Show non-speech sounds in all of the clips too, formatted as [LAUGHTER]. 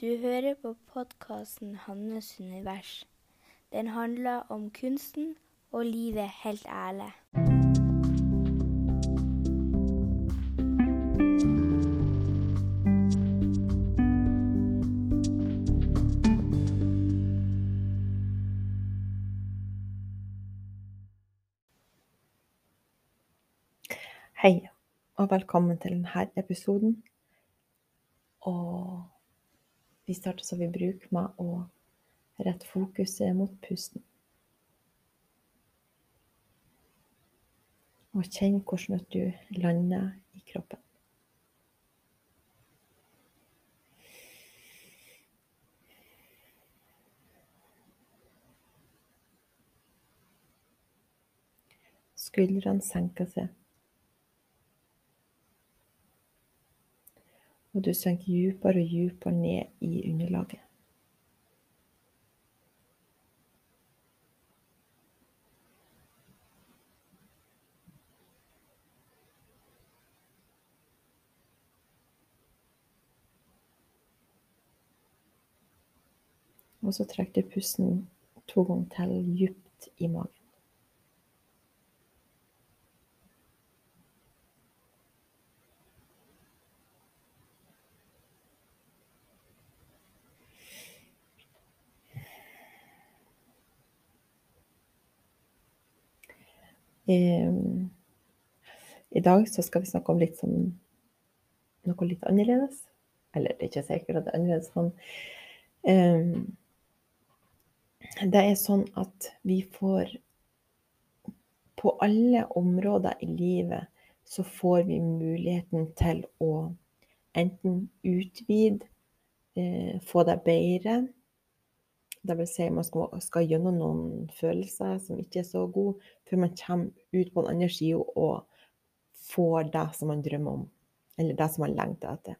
Du hører på podkasten 'Hannes univers'. Den handler om kunsten og livet helt ærlig. Hei, og velkommen til denne episoden. Vi starter så vi bruker med å rette fokuset mot pusten. Og kjenn hvordan du lander i kroppen. Skuldrene senker seg. Og du synker dypere og dypere ned i underlaget. Og så trekker du pusten to ganger til dypt i magen. I dag så skal vi snakke om litt sånn noe litt annerledes. Eller det er ikke sikkert at det er annerledes sånn. Det er sånn at vi får På alle områder i livet så får vi muligheten til å enten utvide, eh, få det bedre. Det vil si man skal, skal gjennom noen følelser som ikke er så gode, før man kommer ut på den andre sida og får det som man drømmer om. Eller det som man lengter etter.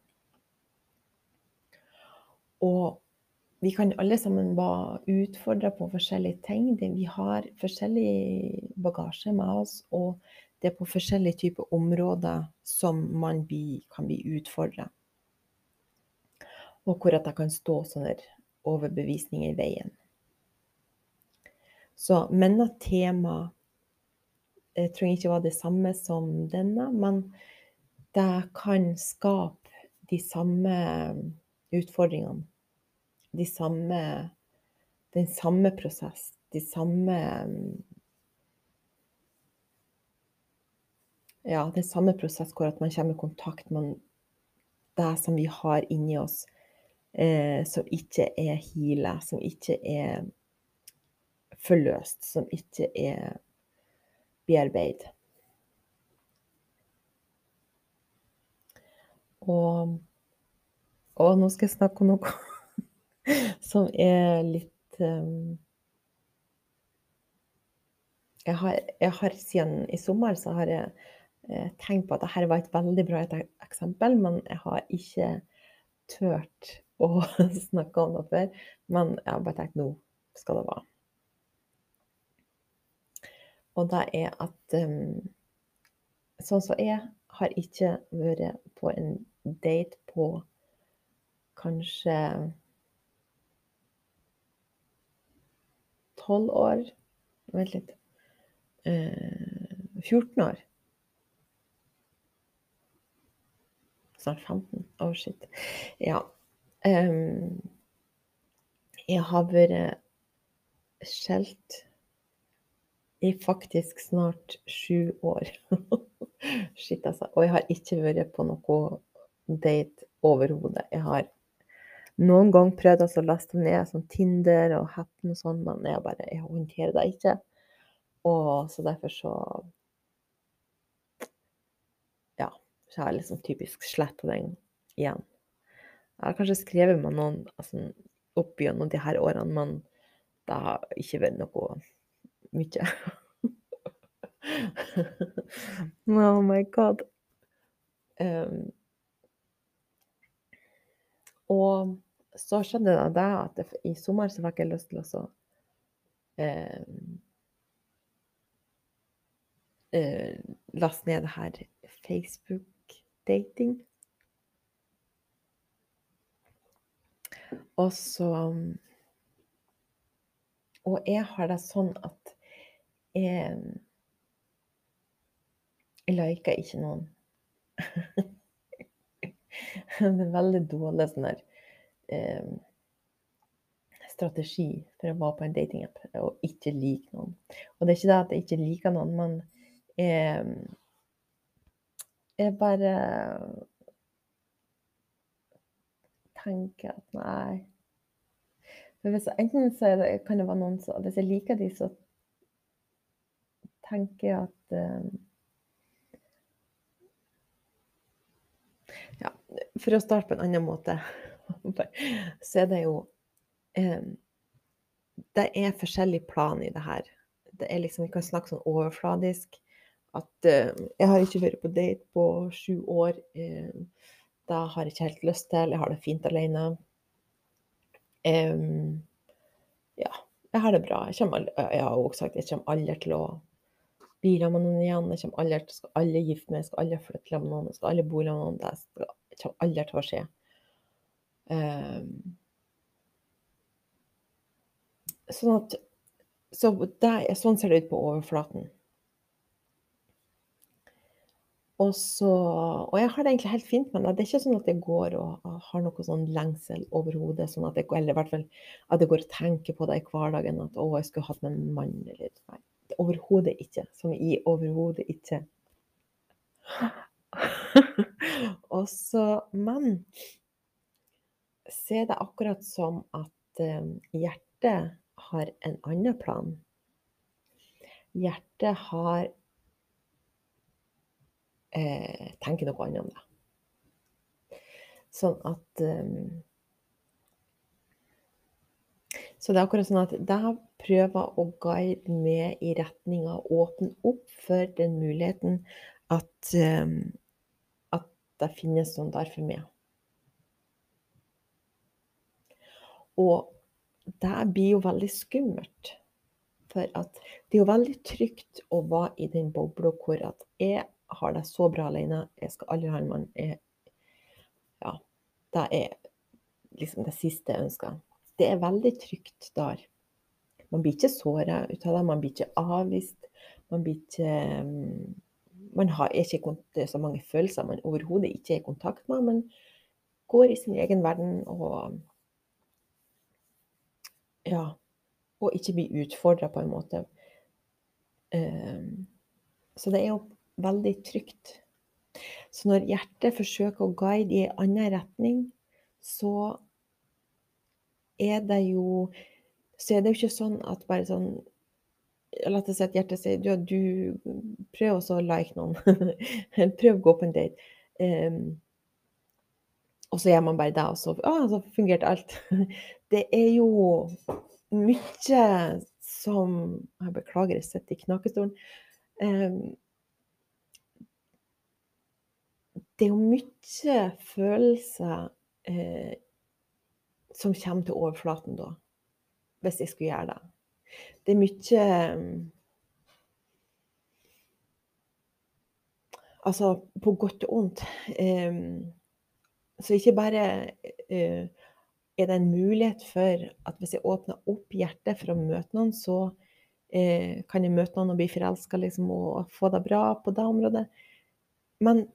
Og vi kan alle sammen være utfordra på forskjellige ting. Vi har forskjellig bagasje med oss, og det er på forskjellige typer områder som man kan bli utfordra. Og hvor at det kan stå sånne overbevisninger i veien. Så mine tema jeg trenger ikke være det samme som denne, men det kan skape de samme utfordringene de samme Den samme prosess, de samme Ja, den samme prosess hvor at man kommer i kontakt med det som vi har inni oss, eh, som ikke er heala, som ikke er forløst, som ikke er bearbeidet. Og, og nå skal jeg snakke om noe [LAUGHS] som er litt um, jeg, har, jeg har, Siden i sommer så har jeg eh, tenkt på at dette var et veldig bra eksempel, men jeg har ikke turt å [LAUGHS] snakke om det før. Men jeg har bare tenkt nå skal det være. Og det er at um, sånn som jeg har ikke vært på en date på kanskje 12 år Vent litt. Eh, 14 år. Snart 15. Oh, shit. Ja. Um, jeg har vært skjelt i faktisk snart sju år. [LAUGHS] Shit, altså. Og jeg har ikke vært på noe date overhodet. Jeg har noen ganger prøvd altså, å laste ned sånn Tinder og Happen og sånn, men jeg bare jeg håndterer det ikke. Og så derfor så Ja, så har jeg liksom typisk sletta den igjen. Jeg har kanskje skrevet med noen altså, opp gjennom de her årene, men det har ikke vært noe mye. [LAUGHS] oh my god. Um, og så skjedde det da at det, i sommer så fikk jeg lyst til å eh, eh, laste ned det her Facebook-dating. Og så Og jeg har det sånn at jeg, jeg liker ikke noen. [LAUGHS] det er veldig dårlig sånn der eh, strategi for å være på en datingapp og ikke like noen. Og det er ikke det at jeg ikke liker noen, men jeg, jeg bare tenker at nei For hvis, Enten så det, kan det være noen som Hvis jeg liker de, så tenker jeg at um, Ja, for å starte på en annen måte, [LAUGHS] så er det jo um, Det er forskjellig plan i det her. Det er liksom, Vi kan snakke sånn overfladisk. At uh, jeg har ikke vært på date på sju år. Uh, da har jeg ikke helt lyst til. Jeg har det fint alene. Um, ja, jeg har det bra. Jeg, kommer, jeg har også sagt jeg kommer aldri til å bli sammen med noen igjen. Jeg kommer aldri skal alle gifte meg, skal alle flytte sammen med noen, skal alle bo sammen med noen. Det skal, kommer aldri til å skje. Um, sånn at så det, sånn ser det ut på overflaten. Og, så, og jeg har det egentlig helt fint med det. Det er ikke sånn at jeg går og, har noe sånn lengsel overhodet. Sånn at jeg, eller i hvert fall at jeg går og tenker på det i hverdagen. At å, jeg skulle hatt med en mann eller nei. Overhodet ikke. Som i overhodet ikke. [LAUGHS] og så, men så er det akkurat som at um, hjertet har en annen plan. Hjertet har eh, tenker noe annet om det. Sånn at um, Så det er akkurat sånn at jeg prøver å guide med i retning av å åpne opp for den muligheten at, um, at det finnes sånn der for meg. Og det blir jo veldig skummelt. For at det er jo veldig trygt å være i den bobla hvor at jeg har det så bra alene. Jeg skal aldri ha en mann. Jeg, ja, det er liksom det siste jeg ønsker. Det er veldig trygt der. Man blir ikke såra ut av det, man blir ikke avvist. Man blir ikke mm, Man har ikke så mange følelser man overhodet ikke er i kontakt med. Man går i sin egen verden og Ja. Og ikke blir utfordra på en måte. Um, så det er jo veldig trygt. Så når hjertet forsøker å guide i en annen retning, så er det jo Så er det jo ikke sånn at bare sånn La oss si at hjertet sier ja, du prøv også å like noen. [LAUGHS] prøv å gå på en date. Um, og så gjør man bare det, og så, ah, så fungerte alt. [LAUGHS] det er jo mye som Jeg beklager, jeg sitter i knakestolen. Um, det er jo mye følelser eh, som kommer til overflaten da, hvis jeg skulle gjøre det. Det er mye Altså på godt og ondt. Eh, så ikke bare eh, er det en mulighet for at hvis jeg åpner opp hjertet for å møte noen, så eh, kan jeg møte noen og bli forelska liksom, og få det bra på det området. Men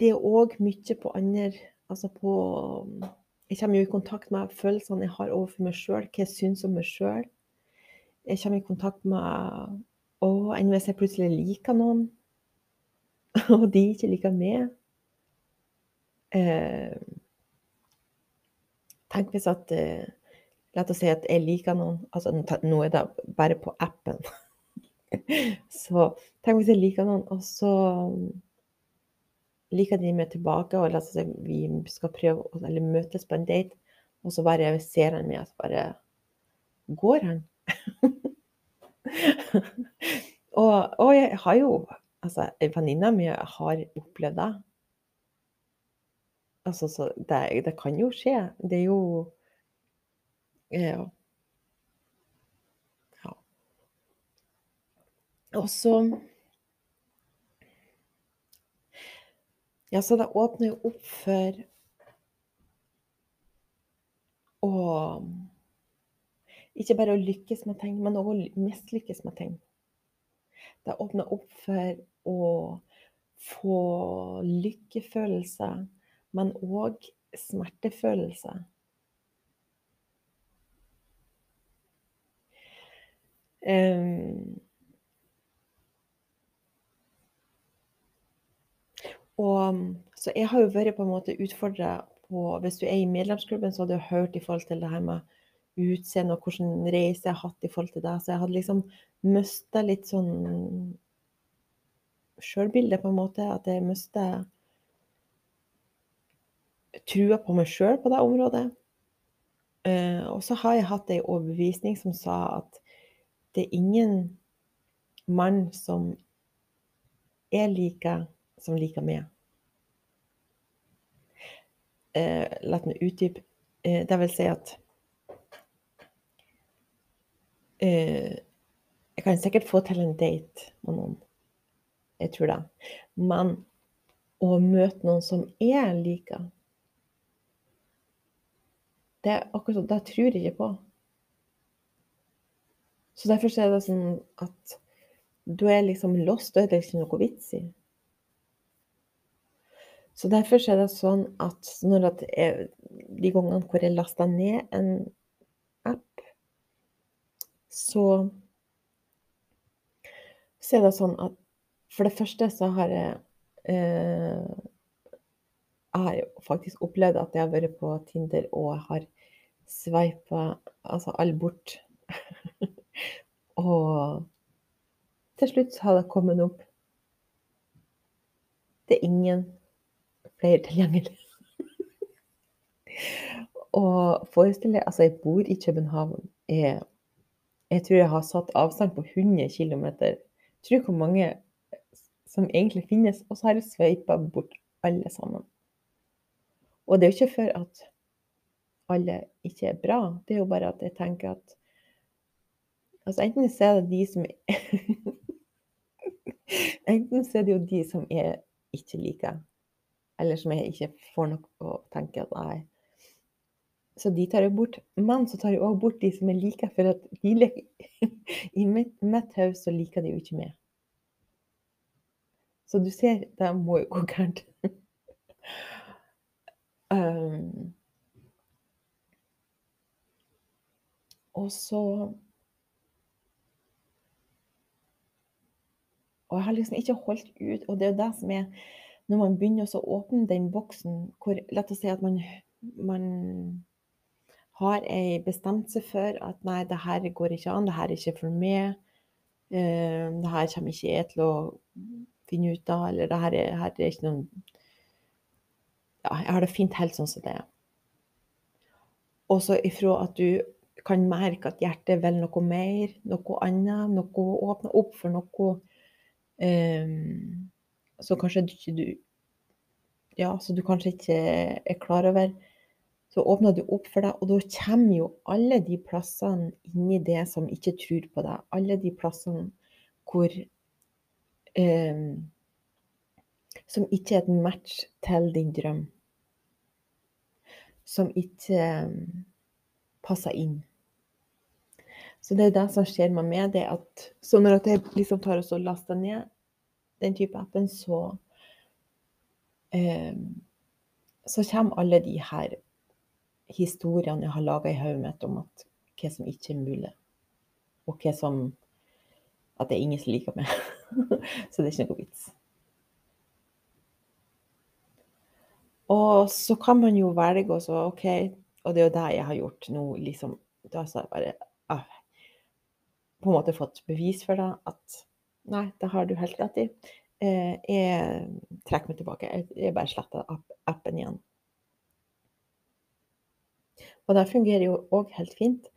det er òg mye på andre Altså på Jeg kommer jo i kontakt med følelsene jeg har overfor meg sjøl, hva jeg syns om meg sjøl. Jeg kommer i kontakt med Å, enn hvis jeg plutselig liker noen, [LAUGHS] og de ikke liker meg? Eh, tenk hvis at eh, La oss si at jeg liker noen altså Nå er det bare på appen. [LAUGHS] så tenk hvis jeg liker noen, og så liker de meg tilbake, og la oss si vi skal prøve eller møtes på en date, og så bare ser han meg, og så bare går han. [LAUGHS] og, og, jeg har jo Altså, venninna mi har opplevd det. Altså, så det, det, kan jo skje. Det er jo Ja. ja. Og så Ja, så det åpner jo opp for ikke bare å lykkes med ting, men òg mislykkes med ting. Det åpner opp for å få lykkefølelse, men òg smertefølelse. Um, og så jeg har jo vært på en måte utfordra på Hvis du er i medlemsklubben, så hadde du hørt i forhold til det her med utseende og hvilken reise jeg har hatt i forhold til det. Så jeg hadde liksom mista litt sånn sjølbilde, på en måte. At jeg mista trua på meg sjøl på det området. Uh, og så har jeg hatt ei overbevisning som sa at det er ingen mann som er like som liker meg. Eh, la meg utdype. Eh, det vil si at eh, Jeg kan sikkert få til en date med noen. Jeg tror det. Men å møte noen som jeg liker det er akkurat sånn, det tror jeg ikke på. Så derfor er det sånn at du er liksom lost, er det ikke noe vits i. Så derfor er det sånn at når at jeg, de gangene hvor jeg lasta ned en app, så, så er det sånn at for det første så har jeg eh, Jeg har faktisk opplevd at jeg har vært på Tinder og har sveipa altså alle bort. [LAUGHS] Og til slutt har det kommet opp Det er ingen flere tilgjengelig. og forestill deg Altså, jeg bor i København. Jeg, jeg, tror jeg har satt avstand på 100 km. Tror hvor mange som egentlig finnes. Og så har jeg sveipa bort alle sammen. Og det er jo ikke for at alle ikke er bra. Det er jo bare at jeg tenker at Altså enten så er det de som [LAUGHS] Enten så er det jo de som jeg ikke liker, eller som jeg ikke får nok å tenke at nei. Så de tar jo bort. Men så tar jeg òg bort de som jeg liker, for at de [LAUGHS] i mitt, mitt hode så liker de jo ikke meg. Så du ser, det må jo gå gærent. um, [LAUGHS] og så Og jeg har liksom ikke holdt ut. Og det er jo det som er Når man begynner å åpne den boksen hvor La oss si at man, man har ei bestemt seg for at nei, det her går ikke an, det her er ikke for meg. Uh, det her kommer ikke jeg til å finne ut av, eller det her er, her er ikke noen Ja, jeg har det fint helt sånn som det er. Også ifra at du kan merke at hjertet vil noe mer, noe annet, noe åpner opp for noe Um, så kanskje du ikke du Ja, så du kanskje ikke er klar over. Så åpner du opp for deg, og da kommer jo alle de plassene inni det som ikke tror på deg. Alle de plassene hvor eh, Som ikke er et match til din drøm. Som ikke eh, passer inn. Så det er det som skjer med meg. det at, Så når jeg liksom tar og laster ned den type appen, så eh, så kommer alle de her historiene jeg har laga i hodet mitt om at hva som ikke er mulig. Og hva som At det er ingen som liker meg. [LAUGHS] så det er ikke noe vits. Og så kan man jo velge og så OK, og det er jo det jeg har gjort nå, liksom. Da har jeg bare ah, på en måte fått bevis for det, at nei, det har du helt rett i. Eh, jeg trekker meg tilbake. Jeg bare sletter appen igjen. Og det fungerer jo òg helt fint.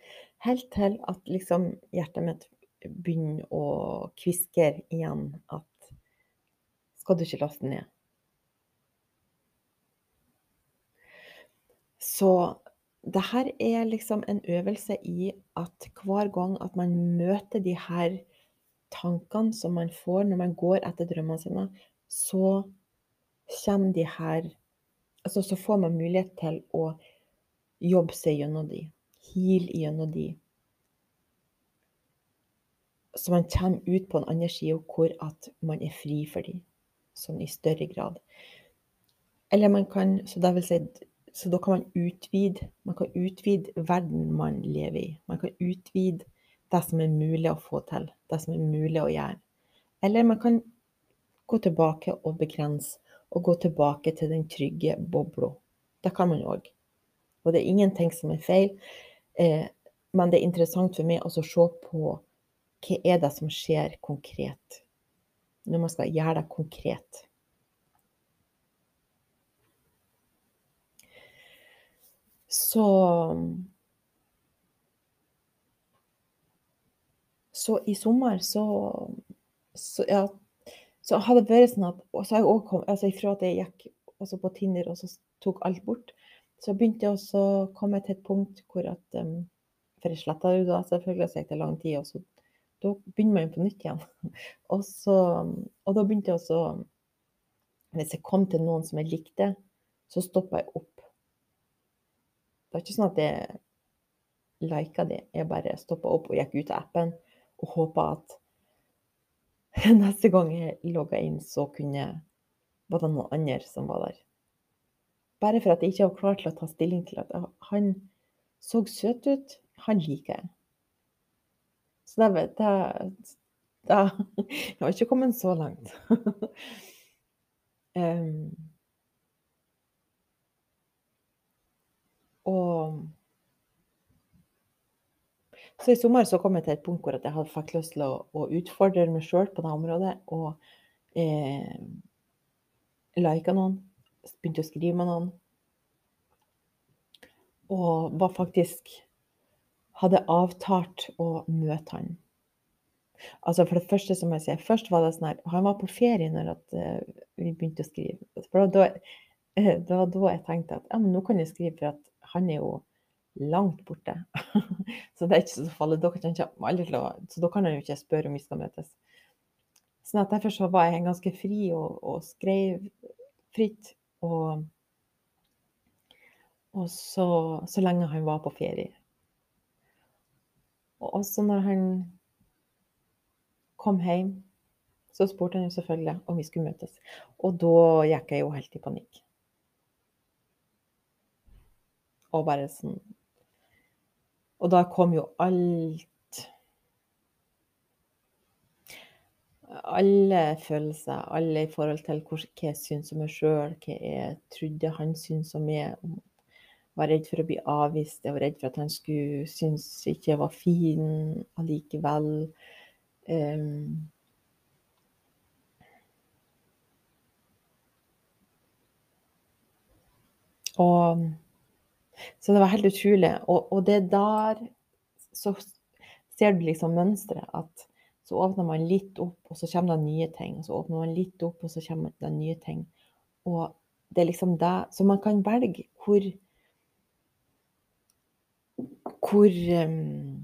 Helt til at liksom hjertet mitt begynner å kviske igjen at skal du ikke laste ned? Så det her er liksom en øvelse i at hver gang at man møter de her tankene som man får når man går etter drømmene sine, så kommer de her Altså så får man mulighet til å jobbe seg gjennom de, heal gjennom de, så man kommer ut på den andre sida hvor at man er fri for de, sånn i større grad. Eller man kan, så det vil si så da kan man utvide, man kan utvide verden man lever i. Man kan utvide det som er mulig å få til, det som er mulig å gjøre. Eller man kan gå tilbake og begrense, og gå tilbake til den trygge bobla. Det kan man òg. Og det er ingenting som er feil, eh, men det er interessant for meg å se på hva er det som skjer konkret, når man skal gjøre det konkret. Så Så i sommer så, så ja, så hadde det vært sånn at så jeg også kom, altså Ifra at jeg gikk også på Tinder og så tok alt bort, så begynte jeg å komme til et punkt hvor at um, For jeg sletta det jo da, selvfølgelig, så gikk det lang tid. og så Da begynner man jo på nytt igjen. [LAUGHS] og, så, og da begynte jeg også Hvis jeg kom til noen som jeg likte, så stoppa jeg opp. Det var ikke sånn at jeg lika det. Jeg bare stoppa opp og gikk ut av appen og håpa at [LAUGHS] neste gang jeg logga inn, så kunne var det noen andre som var der. Bare for at jeg ikke var klar til å ta stilling til at han så søt ut, han liker jeg. Så det, det, det Jeg har ikke kommet så langt. [LAUGHS] um, og så i sommer så kom jeg til et punkt hvor jeg fikk lyst til å, å utfordre meg sjøl på det området. Og eh, lika noen. Begynte å skrive med noen. Og var faktisk Hadde avtalt å møte han. Altså For det første, som jeg sier, først var det sånn her Han var på ferie når at, uh, vi begynte å skrive. For da, det var da jeg tenkte at ja, men nå kan jeg skrive, for at han er jo langt borte. [LAUGHS] så det er ikke så farlig. Da kan så da kan han jo ikke spørre om vi skal møtes. Sånn at derfor så var jeg ganske fri og, og skrev fritt. Og, og så, så, lenge han var på ferie. Og også når han kom hjem, så spurte han jo selvfølgelig om vi skulle møtes. Og da gikk jeg jo helt i panikk. Og bare sånn og da kom jo alt Alle følelser, alle i forhold til hva jeg syns om meg sjøl, hva jeg trodde han syntes om meg. Var redd for å bli avvist, jeg var redd for at han skulle synes ikke jeg var fin allikevel. Um, og så det var helt utrolig. Og, og det der så ser du liksom mønsteret. At så åpner man litt opp, og så kommer det nye ting. Og så åpner man litt opp, og så kommer det nye ting. Og det er liksom det Så man kan velge hvor hvor, um,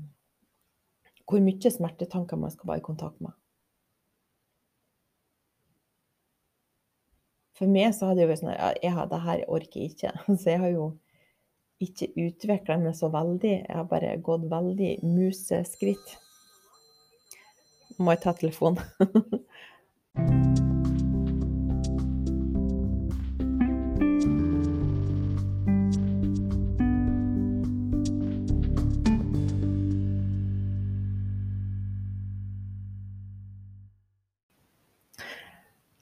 hvor mye smertetanker man skal være i kontakt med. For meg så hadde det jo vært sånn at ja, det her orker jeg ikke. [LAUGHS] Så jeg har jo ikke utvikla meg så veldig. Jeg har bare gått veldig museskritt. Må jeg ta telefonen? [LAUGHS]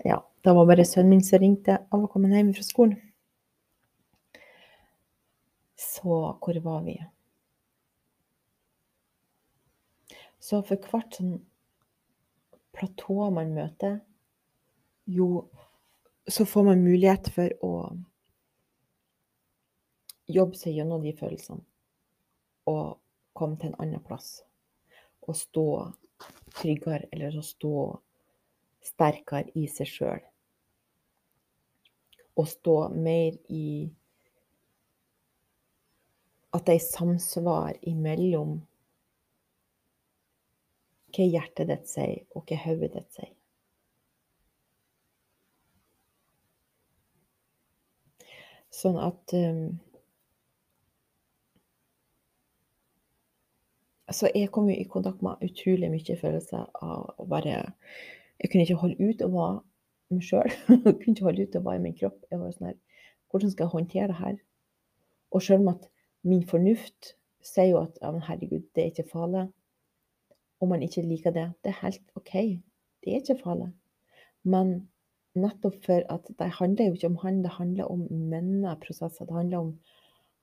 ja, det var bare sønnen min som ringte av å komme hjem fra skolen. Så hvor var vi? Så for hvert sånn platå man møter, jo så får man mulighet for å jobbe seg gjennom de følelsene og komme til en annen plass. Og stå tryggere, eller å stå sterkere i seg sjøl. Og stå mer i at det er samsvar imellom hva hjertet ditt sier, og hva hodet ditt sier. Sånn at um, så jeg kom jo i kontakt med utrolig mye følelser av å bare Jeg kunne ikke holde ut å være meg sjøl. [LAUGHS] Kunne ikke holde ut å være i min kropp. Jeg var sånn her Hvordan skal jeg håndtere det her? Og sjøl om at min fornuft sier jo at ja, herregud, det er ikke farlig. Om man ikke liker det. Det er helt OK. Det er ikke farlig. Men nettopp for at det handler jo ikke om han, det handler om menneprosesser Det handler om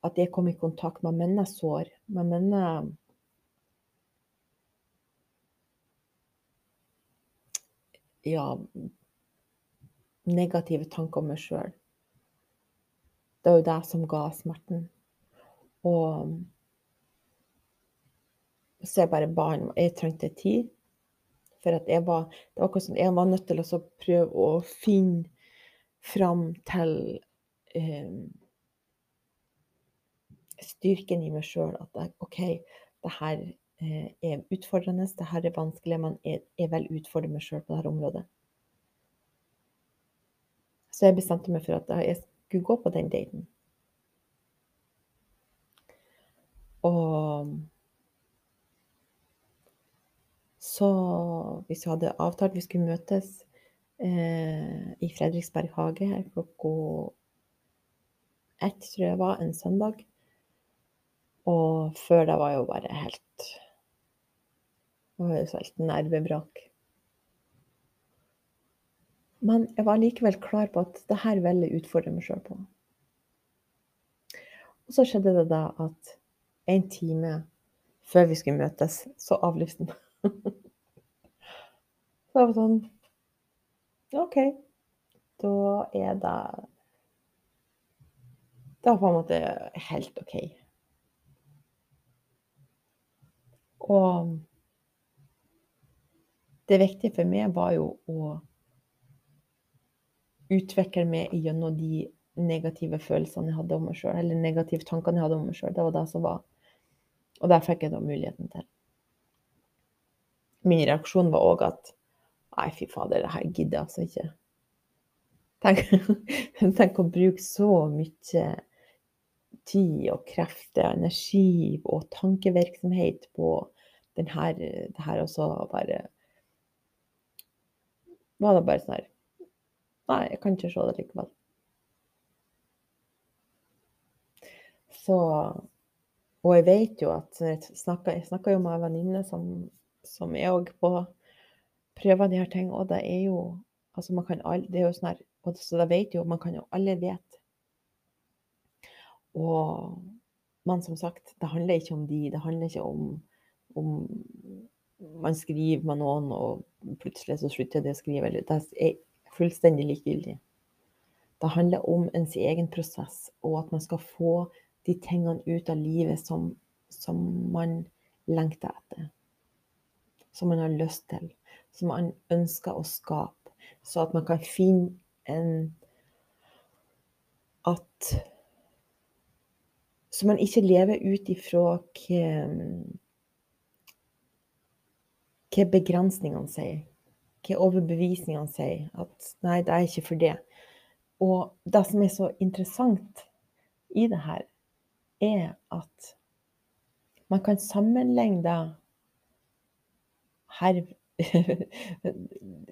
at jeg kom i kontakt med minnesår, med minne Ja Negative tanker om meg sjøl. Det var jo det som ga smerten. Og så jeg bare barn Jeg trengte tid. For at jeg var Det var akkurat jeg var nødt til å prøve å finne fram til eh, styrken i meg sjøl. At jeg, OK, det her eh, er utfordrende, det her er vanskelig, men jeg, jeg vil utfordre meg sjøl på dette området. Så jeg bestemte meg for at jeg skulle gå på den daten. Og så hvis vi hadde avtalt vi skulle møtes eh, i Fredriksberg hage her klokka ett, tror jeg var, en søndag. Og før det var jo bare helt Det var jo så helt nervebrak. Men jeg var likevel klar på at det her ville jeg utfordre meg sjøl på. Og så skjedde det da at en time før vi skulle møtes, så avlyste han. [LAUGHS] så det var sånn OK. Da er det Det var på en måte helt OK. Og det viktige for meg var jo å utvikle meg gjennom de negative følelsene jeg hadde om meg sjøl, eller negative tankene jeg hadde om meg sjøl. Det var det som var Og det fikk jeg da muligheten til. Min reaksjon var òg at Nei, fy fader, det her gidder jeg altså ikke. Tenk, [LAUGHS] tenk å bruke så mye tid og krefter, energi og tankevirksomhet på denne, det her, og så bare Var det bare sånn her Nei, jeg kan ikke se det likevel. Så Og jeg vet jo at Jeg snakka jo med ei venninne som, som er òg på prøver de her tingene, og det er jo Altså, man kan alle Det er jo sånn her og Så det vet jo Man kan jo alle vet. Og Men som sagt, det handler ikke om de. Det handler ikke om om man skriver med noen, og plutselig så slutter det å skrive. Eller det er fullstendig likegyldig. Det handler om ens egen prosess, og at man skal få de tingene ut av livet som, som man lengter etter. Som man har lyst til. Som man ønsker å skape. Så at man kan finne en At Så man ikke lever ut ifra hva, hva begrensningene sier hva overbevisningene sier. At nei, det er ikke for det. Og det som er så interessant i det her, er at man kan sammenligne her [LAUGHS]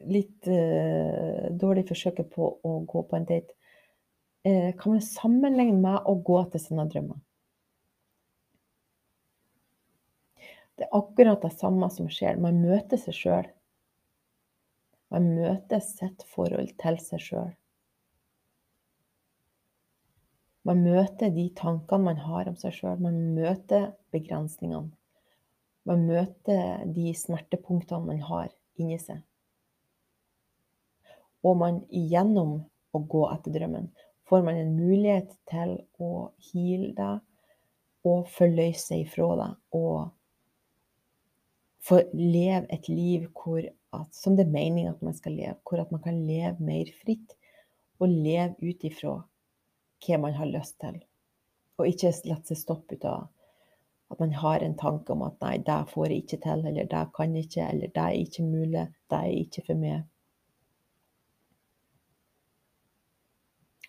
Litt uh, dårlig forsøket på å gå på en date. Uh, kan man sammenligne med å gå til sine drømmer. Det er akkurat det samme som skjer. Man møter seg sjøl. Man møter sitt forhold til seg sjøl. Man møter de tankene man har om seg sjøl. Man møter begrensningene. Man møter de smertepunktene man har inni seg. Og man igjennom å gå etter drømmen får man en mulighet til å heale deg og forløse seg ifra deg og få leve et liv at, som det er meningen at man skal leve, hvor at man kan leve mer fritt og leve ut ifra hva man har lyst til. Og ikke la seg stoppe ut av at man har en tanke om at nei, det får jeg ikke til, eller det kan jeg ikke, eller det er ikke mulig, det er ikke for meg.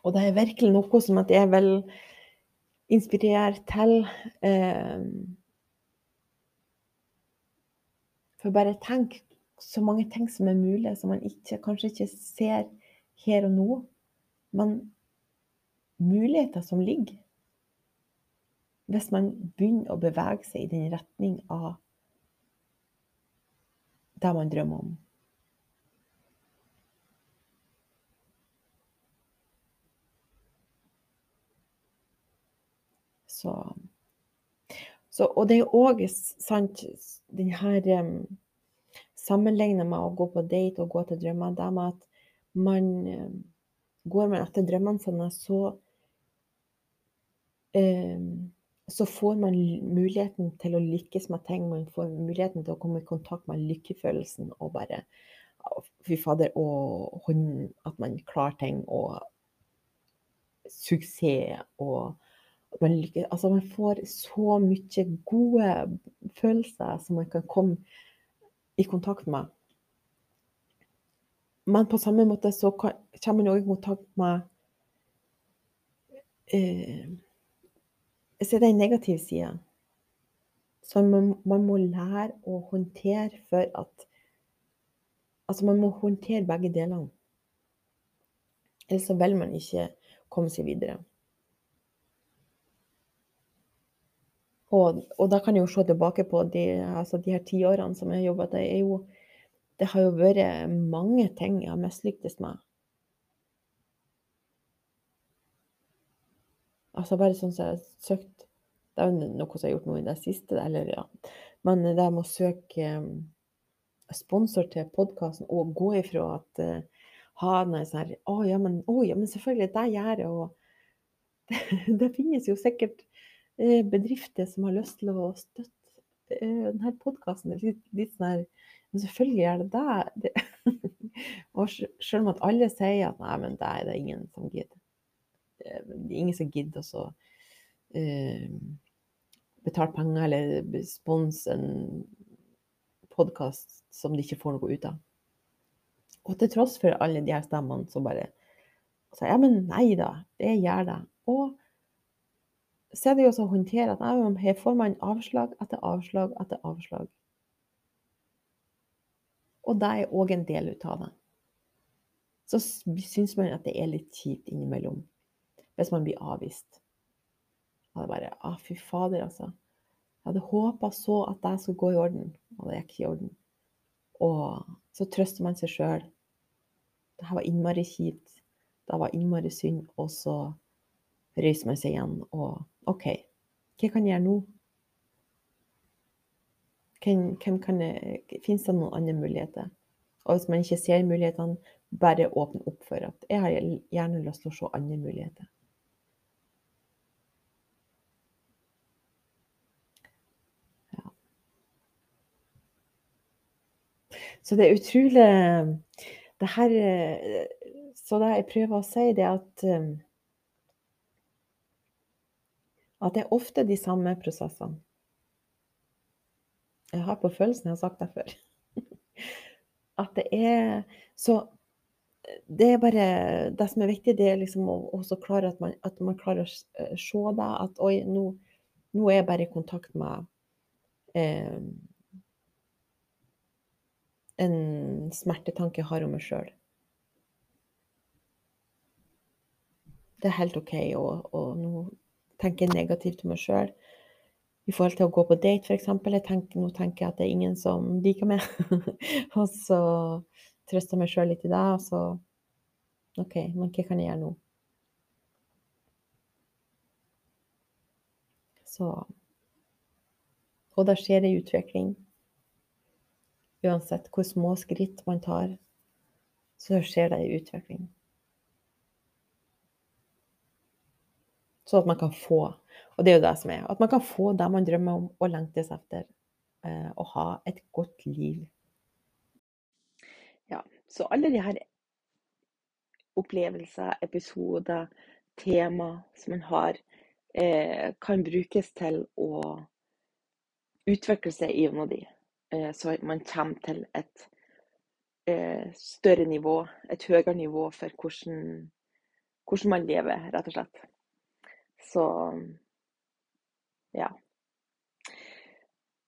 Og det er virkelig noe som at jeg vil inspirere til. Eh, For bare tenk så mange ting som er mulig, som man ikke, kanskje ikke ser her og nå. Men muligheter som ligger hvis man begynner å bevege seg i den retning av det man drømmer om. Så, så, og det er òg sant, den her um, Sammenligna med å gå på date og gå til drømmer, det med at man um, går man etter drømmene sine, så så får man muligheten til å lykkes med ting. Man får muligheten til å komme i kontakt med lykkefølelsen og bare Fy fader, og at man klarer ting, og suksess og man, lykkes, altså man får så mye gode følelser som man kan komme i kontakt med. Men på samme måte så kommer man òg i kontakt med eh, så er det en negativ side. Så man, man, må lære å håndtere for at Altså, man må håndtere begge delene. Ellers så vil man ikke komme seg videre. Og, og da kan jeg jo se tilbake på de, altså de her tiårene som jeg har jobba. Det, det har jo vært mange ting jeg har mislyktes med. Altså bare sånn som jeg har søkt Det er jo noe som jeg har gjort nå i det siste, eller ja. Men det med å søke um, sponsor til podkasten og gå ifra at uh, ha noe sånn her Å ja, men, å, ja, men selvfølgelig, det gjør jeg. Og det, [LAUGHS] det, finnes jo sikkert bedrifter som har lyst til å støtte denne podkasten. Litt, litt sånn her Men selvfølgelig gjør det det. det. [LAUGHS] og selv om at alle sier at nei, men det er det ingen som gidder. Eh, det er ingen som gidder å uh, betale penger eller sponse en podkast som de ikke får noe ut av. Og til tross for alle de her stemmene som bare sier ja, men nei da, det gjør det. Og så er det jo også å håndtere at nei, her får man avslag etter avslag etter avslag. Og det er òg en del ut av det. Så syns man at det er litt kjipt innimellom hvis man blir avvist. Og det bare Å, fy fader, altså. Jeg hadde håpa så at det skulle gå i orden, og det gikk ikke i orden. Og så trøster man seg sjøl. Det her var innmari kjipt. Det var innmari synd. Og så reiser man seg igjen og OK, hva kan jeg gjøre nå? Hvem, hvem kan Fins det noen andre muligheter? Og hvis man ikke ser mulighetene, bare åpne opp for at jeg har gjerne lyst til å se andre muligheter. Så det er utrolig det her, Så det jeg prøver å si, det er at um, at det er ofte de samme prosessene. Jeg har på følelsen jeg har sagt det før. [LAUGHS] At det er Så det er bare Det som er viktig, det er liksom å klare at man, at man klarer å se det. At oi, nå, nå er jeg bare i kontakt med eh, en smertetanke har om meg sjøl. Det er helt OK å, å nå tenke negativt om meg sjøl. I forhold til å gå på date, f.eks. Tenker, nå tenker jeg at det er ingen som liker meg. [LAUGHS] og så trøster jeg meg sjøl litt i det, og så OK, men hva kan jeg gjøre nå? Så Og da skjer det utvikling. Uansett hvor små skritt man tar, så skjer det en utvikling. Så at man kan få, og det er jo det som er, at man kan få det man drømmer om og lengtes etter. Eh, å ha et godt liv. Ja, så alle de her opplevelser, episoder, tema som man har, eh, kan brukes til å utvikle seg gjennom de. Eh, så man kommer til et eh, større nivå, et høyere nivå for hvordan, hvordan man lever, rett og slett. Så ja.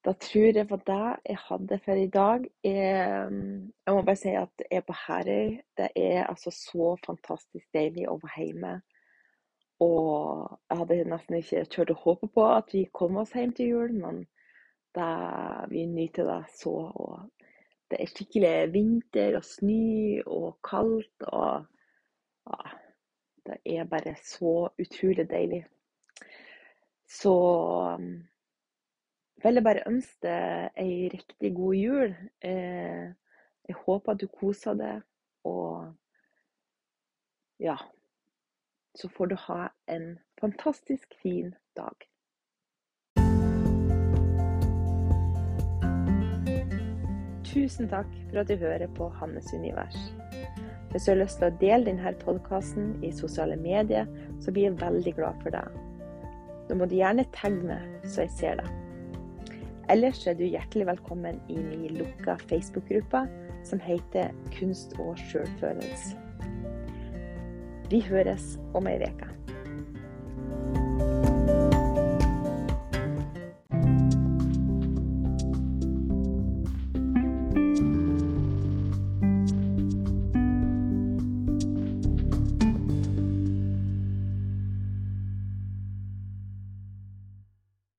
Da tror jeg var det jeg hadde for i dag Jeg, Jeg må bare si at jeg er på Herøy. Det er altså så fantastisk deilig å være hjemme. Og jeg hadde nesten ikke turt å håpe på at vi kom oss hjem til jul, men det, vi nyter det så. Og det er skikkelig vinter og snø og kaldt og ja, Det er bare så utrolig deilig. Så vil jeg bare ønske deg ei riktig god jul. Eh, jeg håper at du koser deg, og ja Så får du ha en fantastisk fin dag. Tusen takk for at du hører på Hannes univers. Hvis du har lyst til å dele denne podkasten i sosiale medier, så blir jeg veldig glad for deg. Da må du gjerne meg, så jeg ser deg. Ellers er du hjertelig velkommen i min lukka Facebook-gruppe som heter Kunst og sjølfølelse. Vi høres om ei uke.